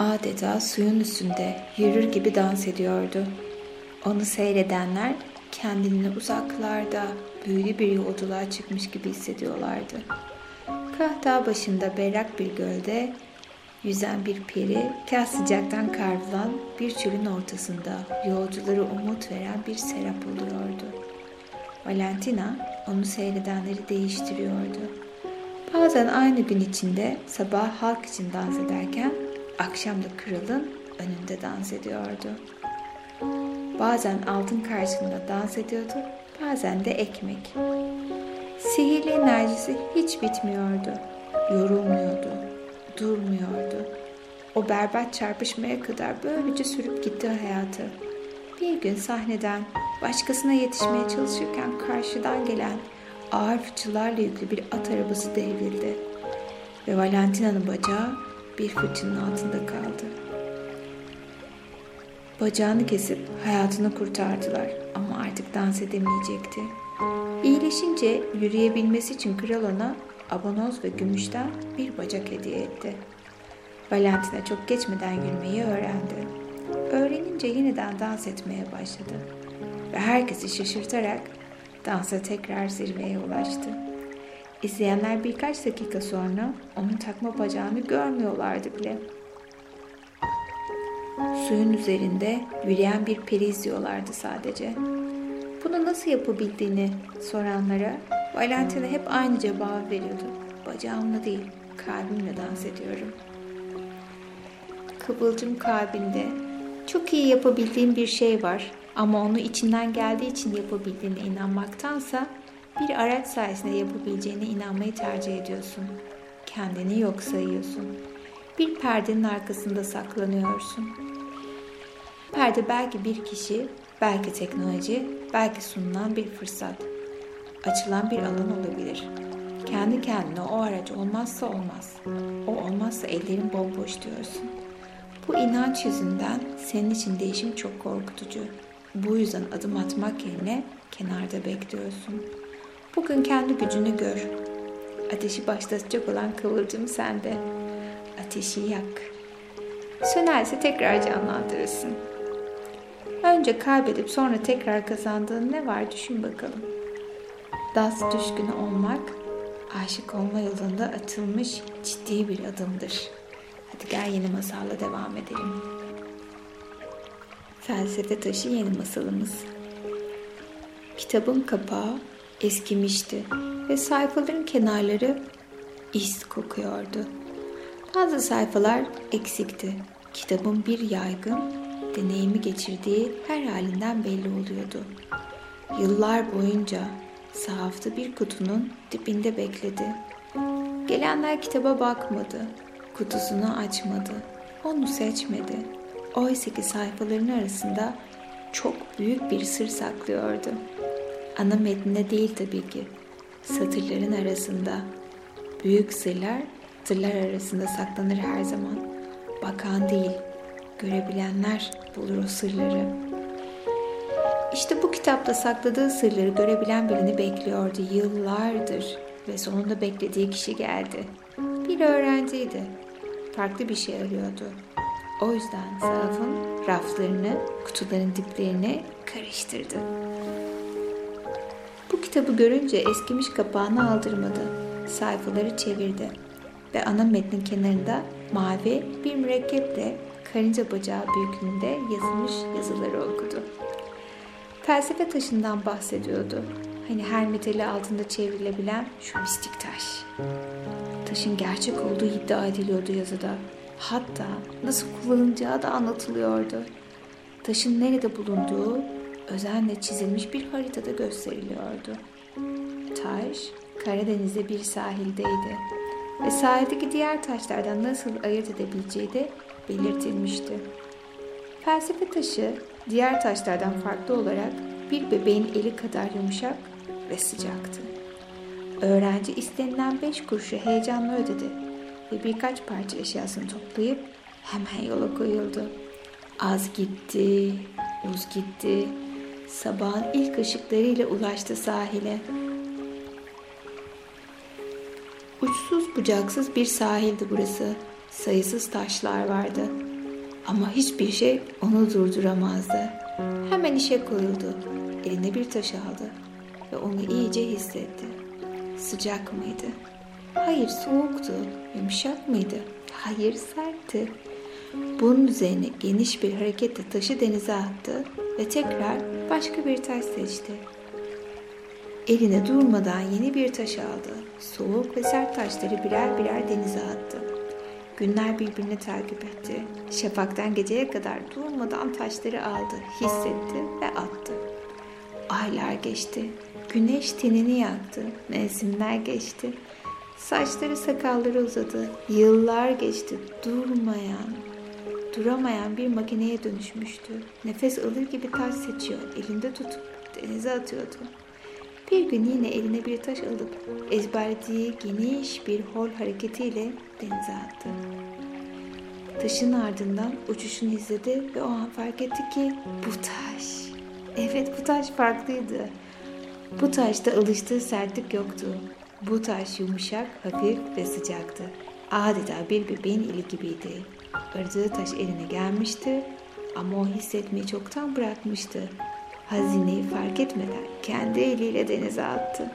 adeta suyun üstünde yürür gibi dans ediyordu. Onu seyredenler kendini uzaklarda büyülü bir yolculuğa çıkmış gibi hissediyorlardı. Kahta başında berrak bir gölde yüzen bir peri, kah sıcaktan kavrulan bir çölün ortasında yolcuları umut veren bir serap oluyordu. Valentina onu seyredenleri değiştiriyordu. Bazen aynı gün içinde sabah halk için dans ederken akşam da kralın önünde dans ediyordu. Bazen altın karşısında dans ediyordu, bazen de ekmek. Sihirli enerjisi hiç bitmiyordu. Yorulmuyordu, durmuyordu. O berbat çarpışmaya kadar böylece sürüp gitti hayatı. Bir gün sahneden başkasına yetişmeye çalışırken karşıdan gelen ağır fıçılarla yüklü bir at arabası devrildi. Ve Valentina'nın bacağı bir fıçının altında kaldı. Bacağını kesip hayatını kurtardılar ama artık dans edemeyecekti. İyileşince yürüyebilmesi için kral ona abanoz ve gümüşten bir bacak hediye etti. Valentina çok geçmeden yürümeyi öğrendi. Öğrenince yeniden dans etmeye başladı ve herkesi şaşırtarak dansa tekrar zirveye ulaştı. İzleyenler birkaç dakika sonra onun takma bacağını görmüyorlardı bile. Suyun üzerinde yürüyen bir peri izliyorlardı sadece. Bunu nasıl yapabildiğini soranlara Valentina hep aynı cevabı veriyordu. Bacağımla değil, kalbimle dans ediyorum. Kıvılcım kalbinde çok iyi yapabildiğin bir şey var ama onu içinden geldiği için yapabildiğine inanmaktansa bir araç sayesinde yapabileceğine inanmayı tercih ediyorsun. Kendini yok sayıyorsun. Bir perdenin arkasında saklanıyorsun. Perde belki bir kişi, belki teknoloji, belki sunulan bir fırsat. Açılan bir alan olabilir. Kendi kendine o araç olmazsa olmaz. O olmazsa ellerin bomboş diyorsun. Bu inanç yüzünden senin için değişim çok korkutucu. Bu yüzden adım atmak yerine kenarda bekliyorsun. Bugün kendi gücünü gör. Ateşi başlatacak olan kıvılcım sende. Ateşi yak. Sönerse tekrar canlandırırsın. Önce kaybedip sonra tekrar kazandığın ne var düşün bakalım. Das düşkünü olmak, aşık olma yolunda atılmış ciddi bir adımdır. Hadi gel yeni masalla devam edelim. Felsefe taşı yeni masalımız. Kitabın kapağı eskimişti ve sayfaların kenarları is kokuyordu. Bazı sayfalar eksikti. Kitabın bir yaygın, deneyimi geçirdiği her halinden belli oluyordu. Yıllar boyunca sahafta bir kutunun dibinde bekledi. Gelenler kitaba bakmadı, kutusunu açmadı, onu seçmedi. Oysa ki sayfaların arasında çok büyük bir sır saklıyordu. Ana metninde değil tabii ki, satırların arasında. Büyük sırlar, sırlar arasında saklanır her zaman. Bakan değil, görebilenler bulur o sırları. İşte bu kitapta sakladığı sırları görebilen birini bekliyordu yıllardır ve sonunda beklediği kişi geldi. Bir öğrenciydi. Farklı bir şey arıyordu. O yüzden sahafın raflarını, kutuların diplerini karıştırdı. Kitabı görünce eskimiş kapağını aldırmadı. Sayfaları çevirdi ve ana metnin kenarında mavi bir mürekkeple karınca bacağı büyüklüğünde yazılmış yazıları okudu. Felsefe taşından bahsediyordu. Hani her metali altında çevrilebilen şu mistik taş. Taşın gerçek olduğu iddia ediliyordu yazıda. Hatta nasıl kullanılacağı da anlatılıyordu. Taşın nerede bulunduğu özenle çizilmiş bir haritada gösteriliyordu. Taş, Karadeniz'de bir sahildeydi ve sahildeki diğer taşlardan nasıl ayırt edebileceği de belirtilmişti. Felsefe taşı diğer taşlardan farklı olarak bir bebeğin eli kadar yumuşak ve sıcaktı. Öğrenci istenilen beş kuruşu heyecanla ödedi ve birkaç parça eşyasını toplayıp hemen yola koyuldu. Az gitti, uz gitti. Sabahın ilk ışıklarıyla ulaştı sahile. Uçsuz bucaksız bir sahildi burası. Sayısız taşlar vardı. Ama hiçbir şey onu durduramazdı. Hemen işe koyuldu. Eline bir taş aldı ve onu iyice hissetti. Sıcak mıydı? Hayır soğuktu. Yumuşak mıydı? Hayır sertti. Bunun üzerine geniş bir hareketle taşı denize attı ve tekrar başka bir taş seçti. Eline durmadan yeni bir taş aldı. Soğuk ve sert taşları birer birer denize attı. Günler birbirini takip etti. Şafaktan geceye kadar durmadan taşları aldı, hissetti ve attı. Aylar geçti. Güneş tenini yaktı. Mevsimler geçti. Saçları sakalları uzadı. Yıllar geçti. Durmayan, duramayan bir makineye dönüşmüştü. Nefes alır gibi taş seçiyor. Elinde tutup denize atıyordu. Bir gün yine eline bir taş alıp ezberlediği geniş bir hol hareketiyle denize attı. Taşın ardından uçuşunu izledi ve o an fark etti ki bu taş. Evet bu taş farklıydı. Bu taşta alıştığı sertlik yoktu. Bu taş yumuşak, hafif ve sıcaktı. Adeta bir bebeğin eli gibiydi. Aradığı taş eline gelmişti ama o hissetmeyi çoktan bırakmıştı. Hazineyi fark etmeden kendi eliyle denize attı.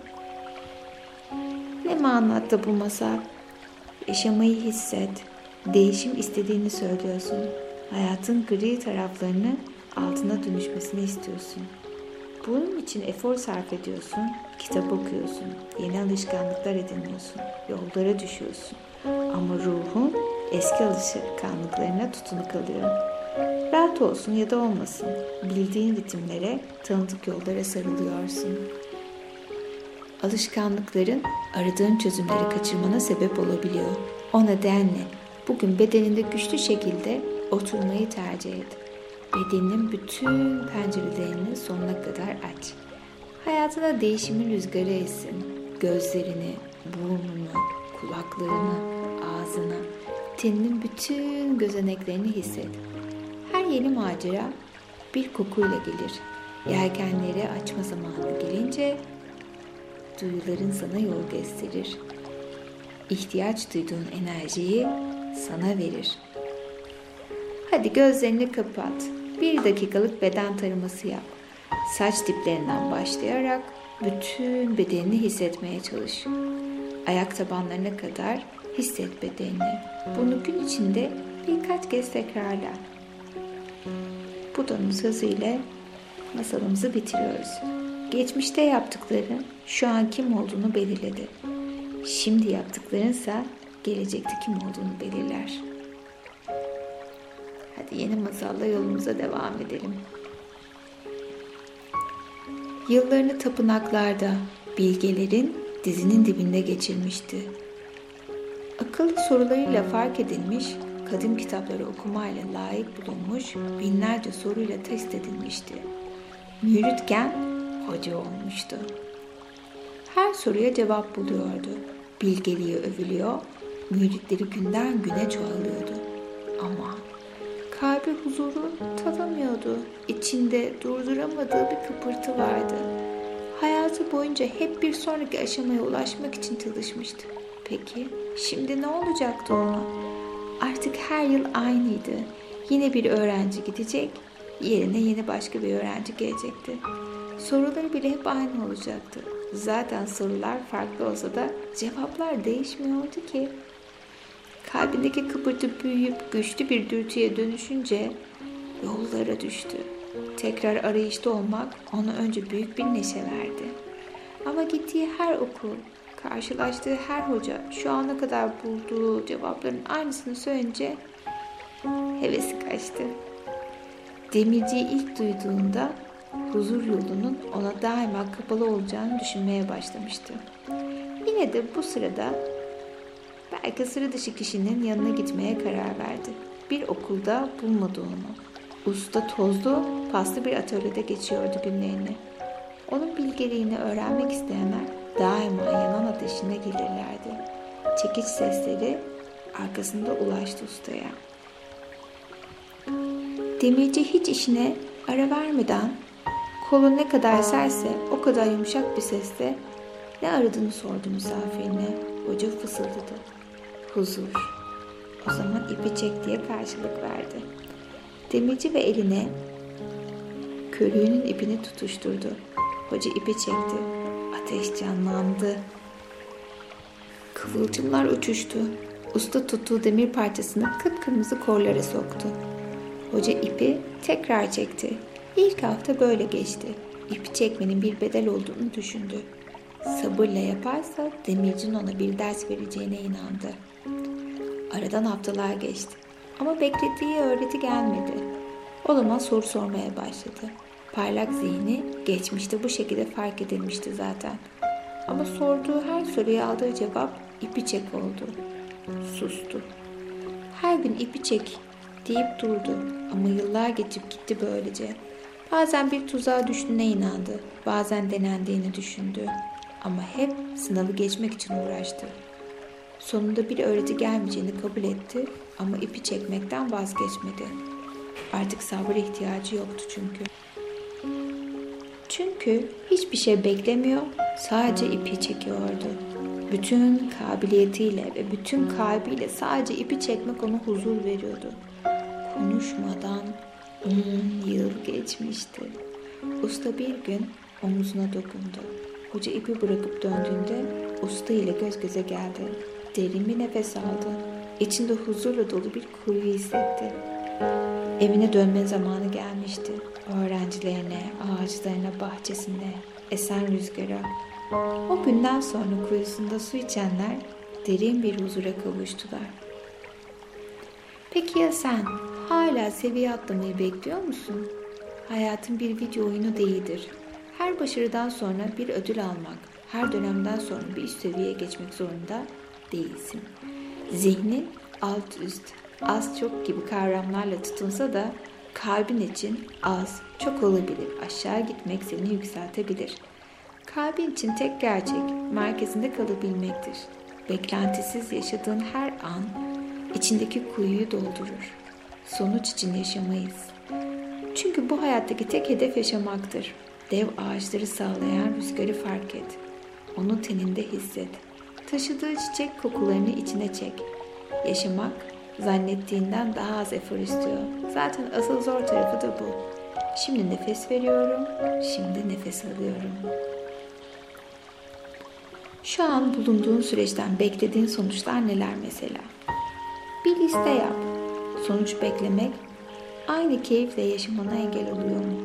Ne anlattı bu masal? Yaşamayı hisset. Değişim istediğini söylüyorsun. Hayatın gri taraflarını altına dönüşmesini istiyorsun. Bunun için efor sarf ediyorsun, kitap okuyorsun, yeni alışkanlıklar ediniyorsun, yollara düşüyorsun. Ama ruhun eski alışkanlıklarına tutunu kalıyor. Rahat olsun ya da olmasın, bildiğin ritimlere, tanıdık yollara sarılıyorsun. Alışkanlıkların aradığın çözümleri kaçırmana sebep olabiliyor. O nedenle bugün bedeninde güçlü şekilde oturmayı tercih et. Bedeninin bütün pencerelerini sonuna kadar aç. Hayatına değişimin rüzgarı essin. Gözlerini, burnunu, kulaklarını, ağzını, teninin bütün gözeneklerini hisset. Yeni macera bir kokuyla gelir. Yelkenleri açma zamanı gelince duyuların sana yol gösterir. İhtiyaç duyduğun enerjiyi sana verir. Hadi gözlerini kapat. Bir dakikalık beden taraması yap. Saç diplerinden başlayarak bütün bedenini hissetmeye çalış. Ayak tabanlarına kadar hisset bedenini. Bunu gün içinde birkaç kez tekrarla. Budanın sözüyle masalımızı bitiriyoruz. Geçmişte yaptıkların şu an kim olduğunu belirledi. Şimdi yaptıklarınsa gelecekte kim olduğunu belirler. Hadi yeni masalla yolumuza devam edelim. Yıllarını tapınaklarda, bilgelerin dizinin dibinde geçirmişti. Akıllı sorularıyla fark edilmiş, kadim kitapları okumayla layık bulunmuş, binlerce soruyla test edilmişti. Müritken hoca olmuştu. Her soruya cevap buluyordu. Bilgeliği övülüyor, müritleri günden güne çoğalıyordu. Ama kalbi huzuru tadamıyordu. İçinde durduramadığı bir kıpırtı vardı. Hayatı boyunca hep bir sonraki aşamaya ulaşmak için çalışmıştı. Peki şimdi ne olacaktı ona? Artık her yıl aynıydı. Yine bir öğrenci gidecek, yerine yeni başka bir öğrenci gelecekti. Soruları bile hep aynı olacaktı. Zaten sorular farklı olsa da cevaplar değişmiyordu ki. Kalbindeki kıpırtı büyüyüp güçlü bir dürtüye dönüşünce yollara düştü. Tekrar arayışta olmak ona önce büyük bir neşe verdi. Ama gittiği her okul, karşılaştığı her hoca şu ana kadar bulduğu cevapların aynısını söyleyince hevesi kaçtı. Demirciyi ilk duyduğunda huzur yolunun ona daima kapalı olacağını düşünmeye başlamıştı. Yine de bu sırada belki sıra dışı kişinin yanına gitmeye karar verdi. Bir okulda bulmadı onu. Usta tozlu, paslı bir atölyede geçiyordu günlerini. Onun bilgeliğini öğrenmek isteyenler daima yanan ateşine gelirlerdi. Çekiç sesleri arkasında ulaştı ustaya. Demirci hiç işine ara vermeden kolu ne kadar serse o kadar yumuşak bir sesle ne aradığını sordu misafirine. Hoca fısıldadı. Huzur. O zaman ipi çek diye karşılık verdi. Demirci ve eline körüğünün ipini tutuşturdu. Hoca ipi çekti. Ateş canlandı. Kıvılcımlar uçuştu. Usta tuttuğu demir parçasını kıpkırmızı korlara soktu. Hoca ipi tekrar çekti. İlk hafta böyle geçti. İpi çekmenin bir bedel olduğunu düşündü. Sabırla yaparsa demircinin ona bir ders vereceğine inandı. Aradan haftalar geçti. Ama beklediği öğreti gelmedi. O zaman soru sormaya başladı. Parlak zihni geçmişte bu şekilde fark edilmişti zaten. Ama sorduğu her soruya aldığı cevap ipi çek oldu. Sustu. Her gün ipi çek deyip durdu ama yıllar geçip gitti böylece. Bazen bir tuzağa düştüğüne inandı, bazen denendiğini düşündü ama hep sınavı geçmek için uğraştı. Sonunda bir öğreti gelmeyeceğini kabul etti ama ipi çekmekten vazgeçmedi. Artık sabır ihtiyacı yoktu çünkü. Çünkü hiçbir şey beklemiyor, sadece ipi çekiyordu. Bütün kabiliyetiyle ve bütün kalbiyle sadece ipi çekmek ona huzur veriyordu. Konuşmadan on yıl geçmişti. Usta bir gün omuzuna dokundu. Hoca ipi bırakıp döndüğünde usta ile göz göze geldi. Derin bir nefes aldı. İçinde huzurla dolu bir kuyu hissetti. Evine dönme zamanı gelmişti. Öğrencilerine, ağaçlarına, bahçesine, esen rüzgara. O günden sonra kuyusunda su içenler derin bir huzura kavuştular. Peki ya sen hala seviye atlamayı bekliyor musun? Hayatın bir video oyunu değildir. Her başarıdan sonra bir ödül almak, her dönemden sonra bir üst seviyeye geçmek zorunda değilsin. Zihnin alt üst, az çok gibi kavramlarla tutunsa da kalbin için az, çok olabilir. Aşağı gitmek seni yükseltebilir. Kalbin için tek gerçek merkezinde kalabilmektir. Beklentisiz yaşadığın her an içindeki kuyuyu doldurur. Sonuç için yaşamayız. Çünkü bu hayattaki tek hedef yaşamaktır. Dev ağaçları sağlayan rüzgarı fark et. Onu teninde hisset. Taşıdığı çiçek kokularını içine çek. Yaşamak zannettiğinden daha az efor istiyor. Zaten asıl zor tarafı da bu. Şimdi nefes veriyorum, şimdi nefes alıyorum. Şu an bulunduğun süreçten beklediğin sonuçlar neler mesela? Bir liste yap. Sonuç beklemek aynı keyifle yaşamana engel oluyor mu?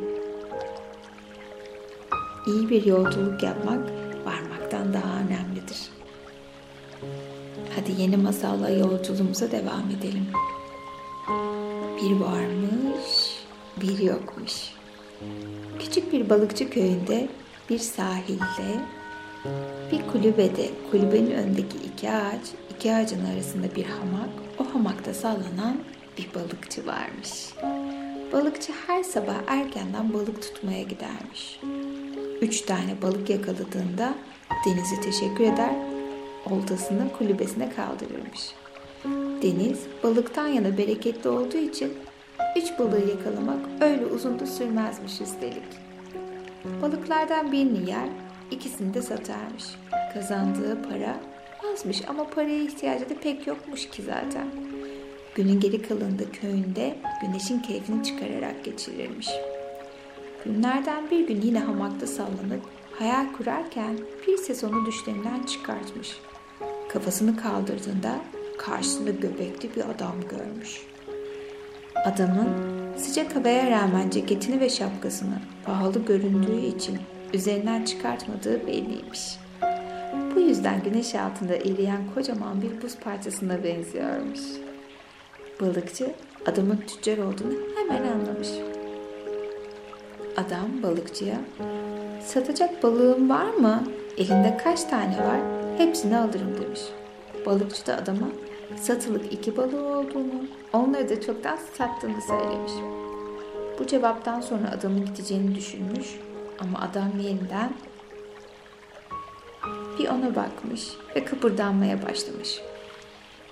İyi bir yolculuk yapmak varmaktan daha. Hadi yeni masalla yolculuğumuza devam edelim. Bir varmış, bir yokmuş. Küçük bir balıkçı köyünde bir sahilde bir kulübede kulübenin önündeki iki ağaç, iki ağacın arasında bir hamak, o hamakta sallanan bir balıkçı varmış. Balıkçı her sabah erkenden balık tutmaya gidermiş. Üç tane balık yakaladığında denize teşekkür eder, oltasını kulübesine kaldırırmış. Deniz balıktan yana bereketli olduğu için üç balığı yakalamak öyle uzun da sürmezmiş üstelik. Balıklardan birini yer, ikisini de satarmış. Kazandığı para azmış ama paraya ihtiyacı da pek yokmuş ki zaten. Günün geri kalanında köyünde güneşin keyfini çıkararak geçirirmiş. Günlerden bir gün yine hamakta sallanıp hayal kurarken bir ses onu düşlerinden çıkartmış. Kafasını kaldırdığında karşısında göbekli bir adam görmüş. Adamın sıcak havaya rağmen ceketini ve şapkasını pahalı göründüğü için üzerinden çıkartmadığı belliymiş. Bu yüzden güneş altında eriyen kocaman bir buz parçasına benziyormuş. Balıkçı adamın tüccar olduğunu hemen anlamış. Adam balıkçıya satacak balığın var mı? Elinde kaç tane var? Hepsini alırım demiş. Balıkçı da adama satılık iki balığı olduğunu, onları da çoktan sattığını söylemiş. Bu cevaptan sonra adamın gideceğini düşünmüş ama adam yeniden bir ona bakmış ve kıpırdanmaya başlamış.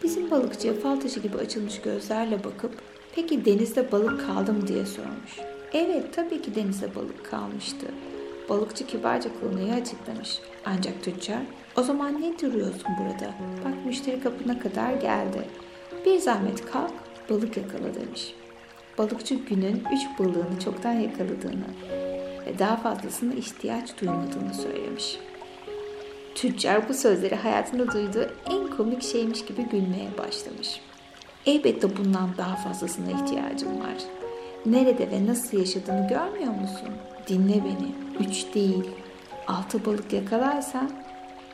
Bizim balıkçıya fal taşı gibi açılmış gözlerle bakıp peki denizde balık kaldı mı diye sormuş. Evet tabii ki denizde balık kalmıştı. Balıkçı kibarca konuyu açıklamış. Ancak tüccar o zaman ne duruyorsun burada? Bak müşteri kapına kadar geldi. Bir zahmet kalk balık yakala demiş. balıkçı günün üç balığını çoktan yakaladığını ve daha fazlasına ihtiyaç duymadığını söylemiş. Tüccar bu sözleri hayatında duyduğu en komik şeymiş gibi gülmeye başlamış. Elbette bundan daha fazlasına ihtiyacım var. Nerede ve nasıl yaşadığını görmüyor musun? Dinle beni. Üç değil, altı balık yakalarsan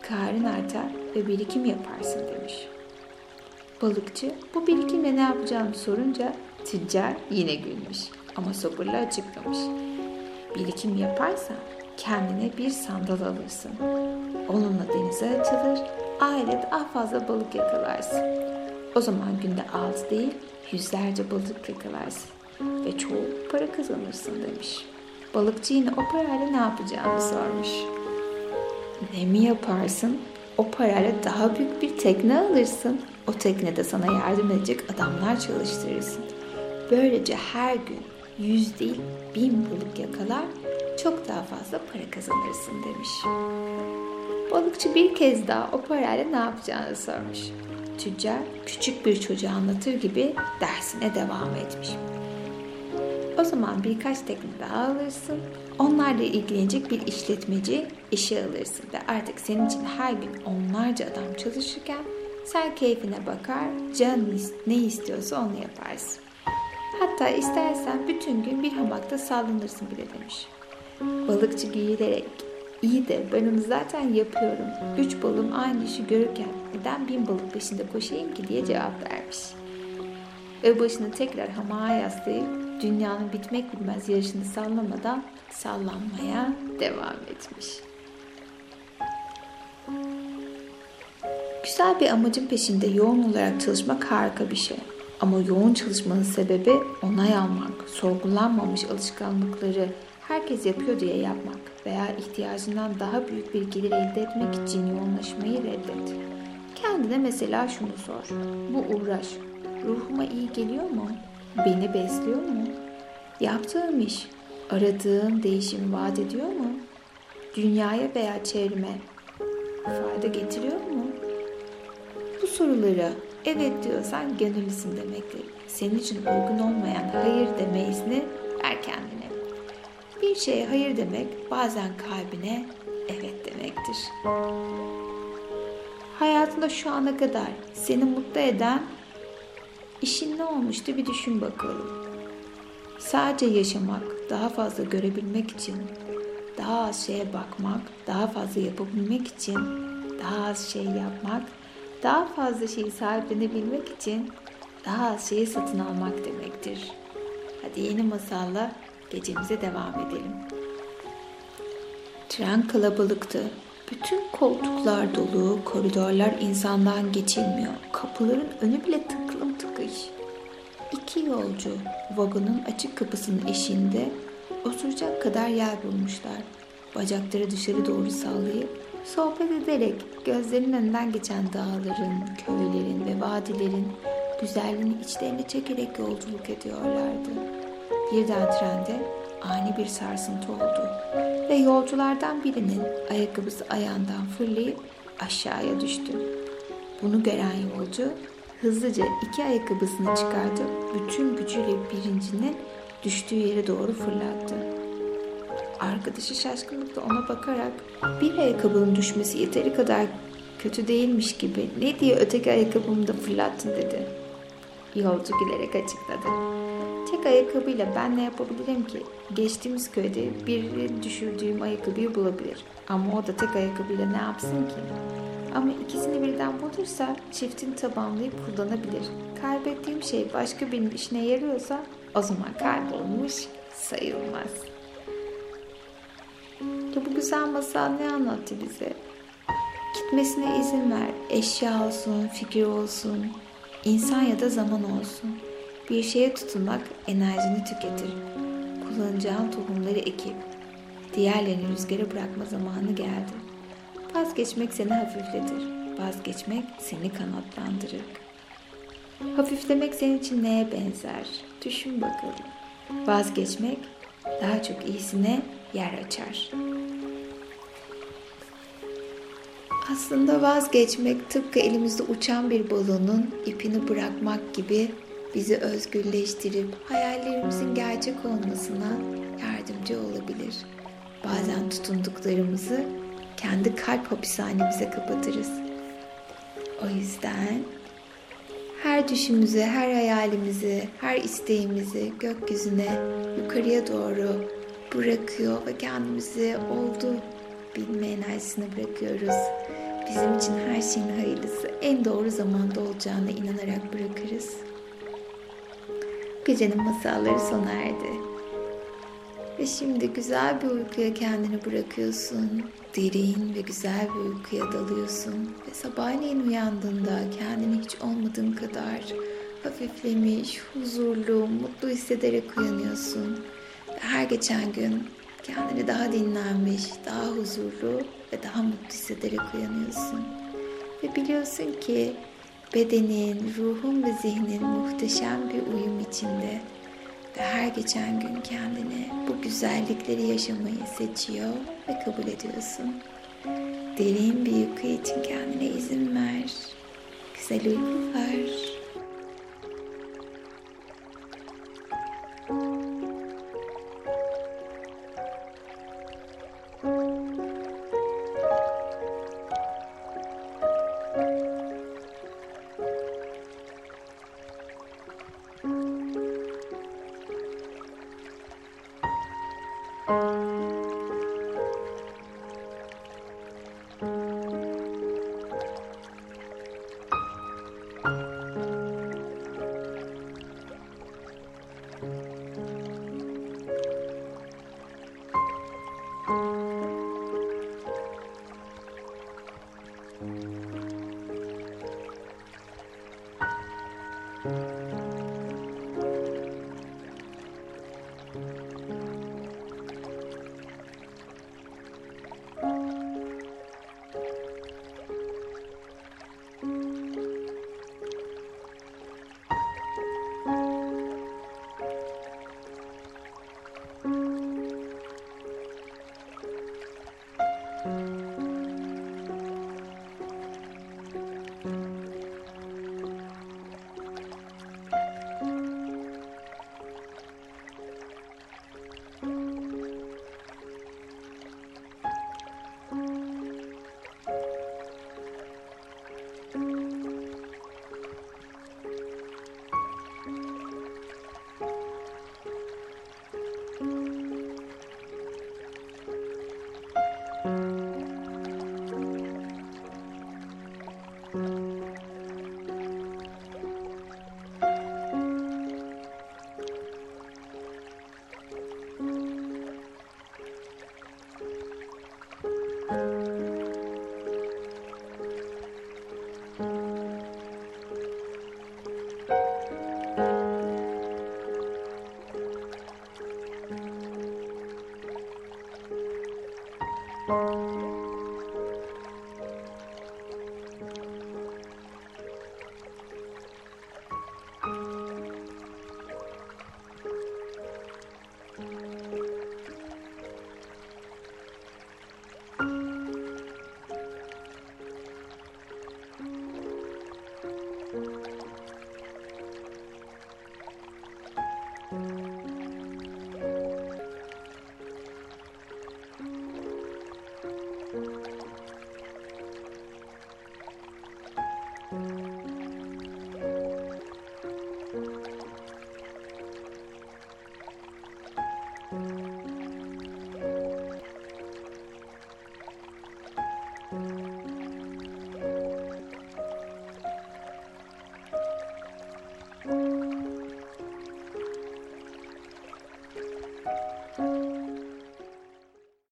karın artar ve birikim yaparsın demiş. Balıkçı bu birikimle ne yapacağını sorunca tüccar yine gülmüş ama sabırla açıklamış. Birikim yaparsan kendine bir sandal alırsın. Onunla denize açılır, aile daha fazla balık yakalarsın. O zaman günde az değil, yüzlerce balık yakalarsın ve çoğu para kazanırsın demiş. Balıkçı yine o parayla ne yapacağını sormuş. Ne mi yaparsın? O parayla daha büyük bir tekne alırsın. O teknede sana yardım edecek adamlar çalıştırırsın. Böylece her gün yüz değil bin balık yakalar, çok daha fazla para kazanırsın demiş. Balıkçı bir kez daha o parayla ne yapacağını sormuş. Tüccar küçük bir çocuğa anlatır gibi dersine devam etmiş. O zaman birkaç tekne daha alırsın. Onlarla ilgilenecek bir işletmeci işe alırsın ve artık senin için her gün onlarca adam çalışırken sen keyfine bakar, canın ne istiyorsa onu yaparsın. Hatta istersen bütün gün bir hamakta sallanırsın bile demiş. Balıkçı gülerek İyi de ben onu zaten yapıyorum. Üç balım aynı işi görürken neden bin balık peşinde koşayım ki diye cevap vermiş. Ve başını tekrar hamağa yaslayıp dünyanın bitmek bilmez yarışını sallamadan sallanmaya devam etmiş. Güzel bir amacın peşinde yoğun olarak çalışmak harika bir şey. Ama yoğun çalışmanın sebebi onay almak, sorgulanmamış alışkanlıkları herkes yapıyor diye yapmak veya ihtiyacından daha büyük bir gelir elde etmek için yoğunlaşmayı reddet. Kendine mesela şunu sor. Bu uğraş ruhuma iyi geliyor mu? Beni besliyor mu? Yaptığım iş aradığım değişimi vaat ediyor mu? Dünyaya veya çevreme fayda getiriyor mu? Bu sorulara evet diyorsan gönüllüsün demektir. Senin için uygun olmayan hayır deme izni ver kendine. Bir şeye hayır demek bazen kalbine evet demektir. Hayatında şu ana kadar seni mutlu eden işin ne olmuştu bir düşün bakalım. Sadece yaşamak, daha fazla görebilmek için, daha az şeye bakmak, daha fazla yapabilmek için, daha az şey yapmak, daha fazla şeyi sahiplenebilmek için daha az şeyi satın almak demektir. Hadi yeni masalla gecemize devam edelim. Tren kalabalıktı. Bütün koltuklar dolu, koridorlar insandan geçilmiyor. Kapıların önü bile tıkış. İki yolcu vagonun açık kapısının eşiğinde oturacak kadar yer bulmuşlar. Bacakları dışarı doğru sallayıp sohbet ederek gözlerinin önünden geçen dağların, köylerin ve vadilerin güzelliğini içlerine çekerek yolculuk ediyorlardı. Birden trende ani bir sarsıntı oldu ve yolculardan birinin ayakkabısı ayağından fırlayıp aşağıya düştü. Bunu gören yolcu hızlıca iki ayakkabısını çıkartıp bütün gücüyle birincinin düştüğü yere doğru fırlattı. Arkadaşı şaşkınlıkla ona bakarak bir ayakkabının düşmesi yeteri kadar kötü değilmiş gibi ne diye öteki ayakkabımı da fırlattın dedi. Yolcu gülerek açıkladı. Tek ayakkabıyla ben ne yapabilirim ki? Geçtiğimiz köyde bir düşürdüğüm ayakkabıyı bulabilir. Ama o da tek ayakkabıyla ne yapsın ki? Ama ikisini birden bulursa çiftini tabanlayıp kullanabilir. Kaybettiğim şey başka birinin işine yarıyorsa o zaman kaybolmuş sayılmaz. Ya bu güzel masal ne anlattı bize? Gitmesine izin ver. Eşya olsun, fikir olsun, insan ya da zaman olsun. Bir şeye tutunmak enerjini tüketir. Kullanacağın tohumları ekip, diğerlerini rüzgara bırakma zamanı geldi. Vazgeçmek seni hafifletir. Vazgeçmek seni kanatlandırır. Hafiflemek senin için neye benzer? Düşün bakalım. Vazgeçmek daha çok iyisine yer açar. Aslında vazgeçmek tıpkı elimizde uçan bir balonun ipini bırakmak gibi bizi özgürleştirip hayallerimizin gerçek olmasına yardımcı olabilir. Bazen tutunduklarımızı kendi kalp hapishanemize kapatırız. O yüzden her düşümüzü, her hayalimizi, her isteğimizi gökyüzüne, yukarıya doğru bırakıyor ve kendimizi oldu bilme enerjisine bırakıyoruz. Bizim için her şeyin hayırlısı en doğru zamanda olacağına inanarak bırakırız. Gecenin masalları sona erdi. Ve şimdi güzel bir uykuya kendini bırakıyorsun. Derin ve güzel bir uykuya dalıyorsun. Ve sabahleyin uyandığında kendini hiç olmadığın kadar hafiflemiş, huzurlu, mutlu hissederek uyanıyorsun. Ve her geçen gün kendini daha dinlenmiş, daha huzurlu ve daha mutlu hissederek uyanıyorsun. Ve biliyorsun ki bedenin, ruhun ve zihnin muhteşem bir uyum içinde ve her geçen gün kendini bu güzellikleri yaşamayı seçiyor ve kabul ediyorsun. Derin bir uyku için kendine izin ver. Güzel uykular.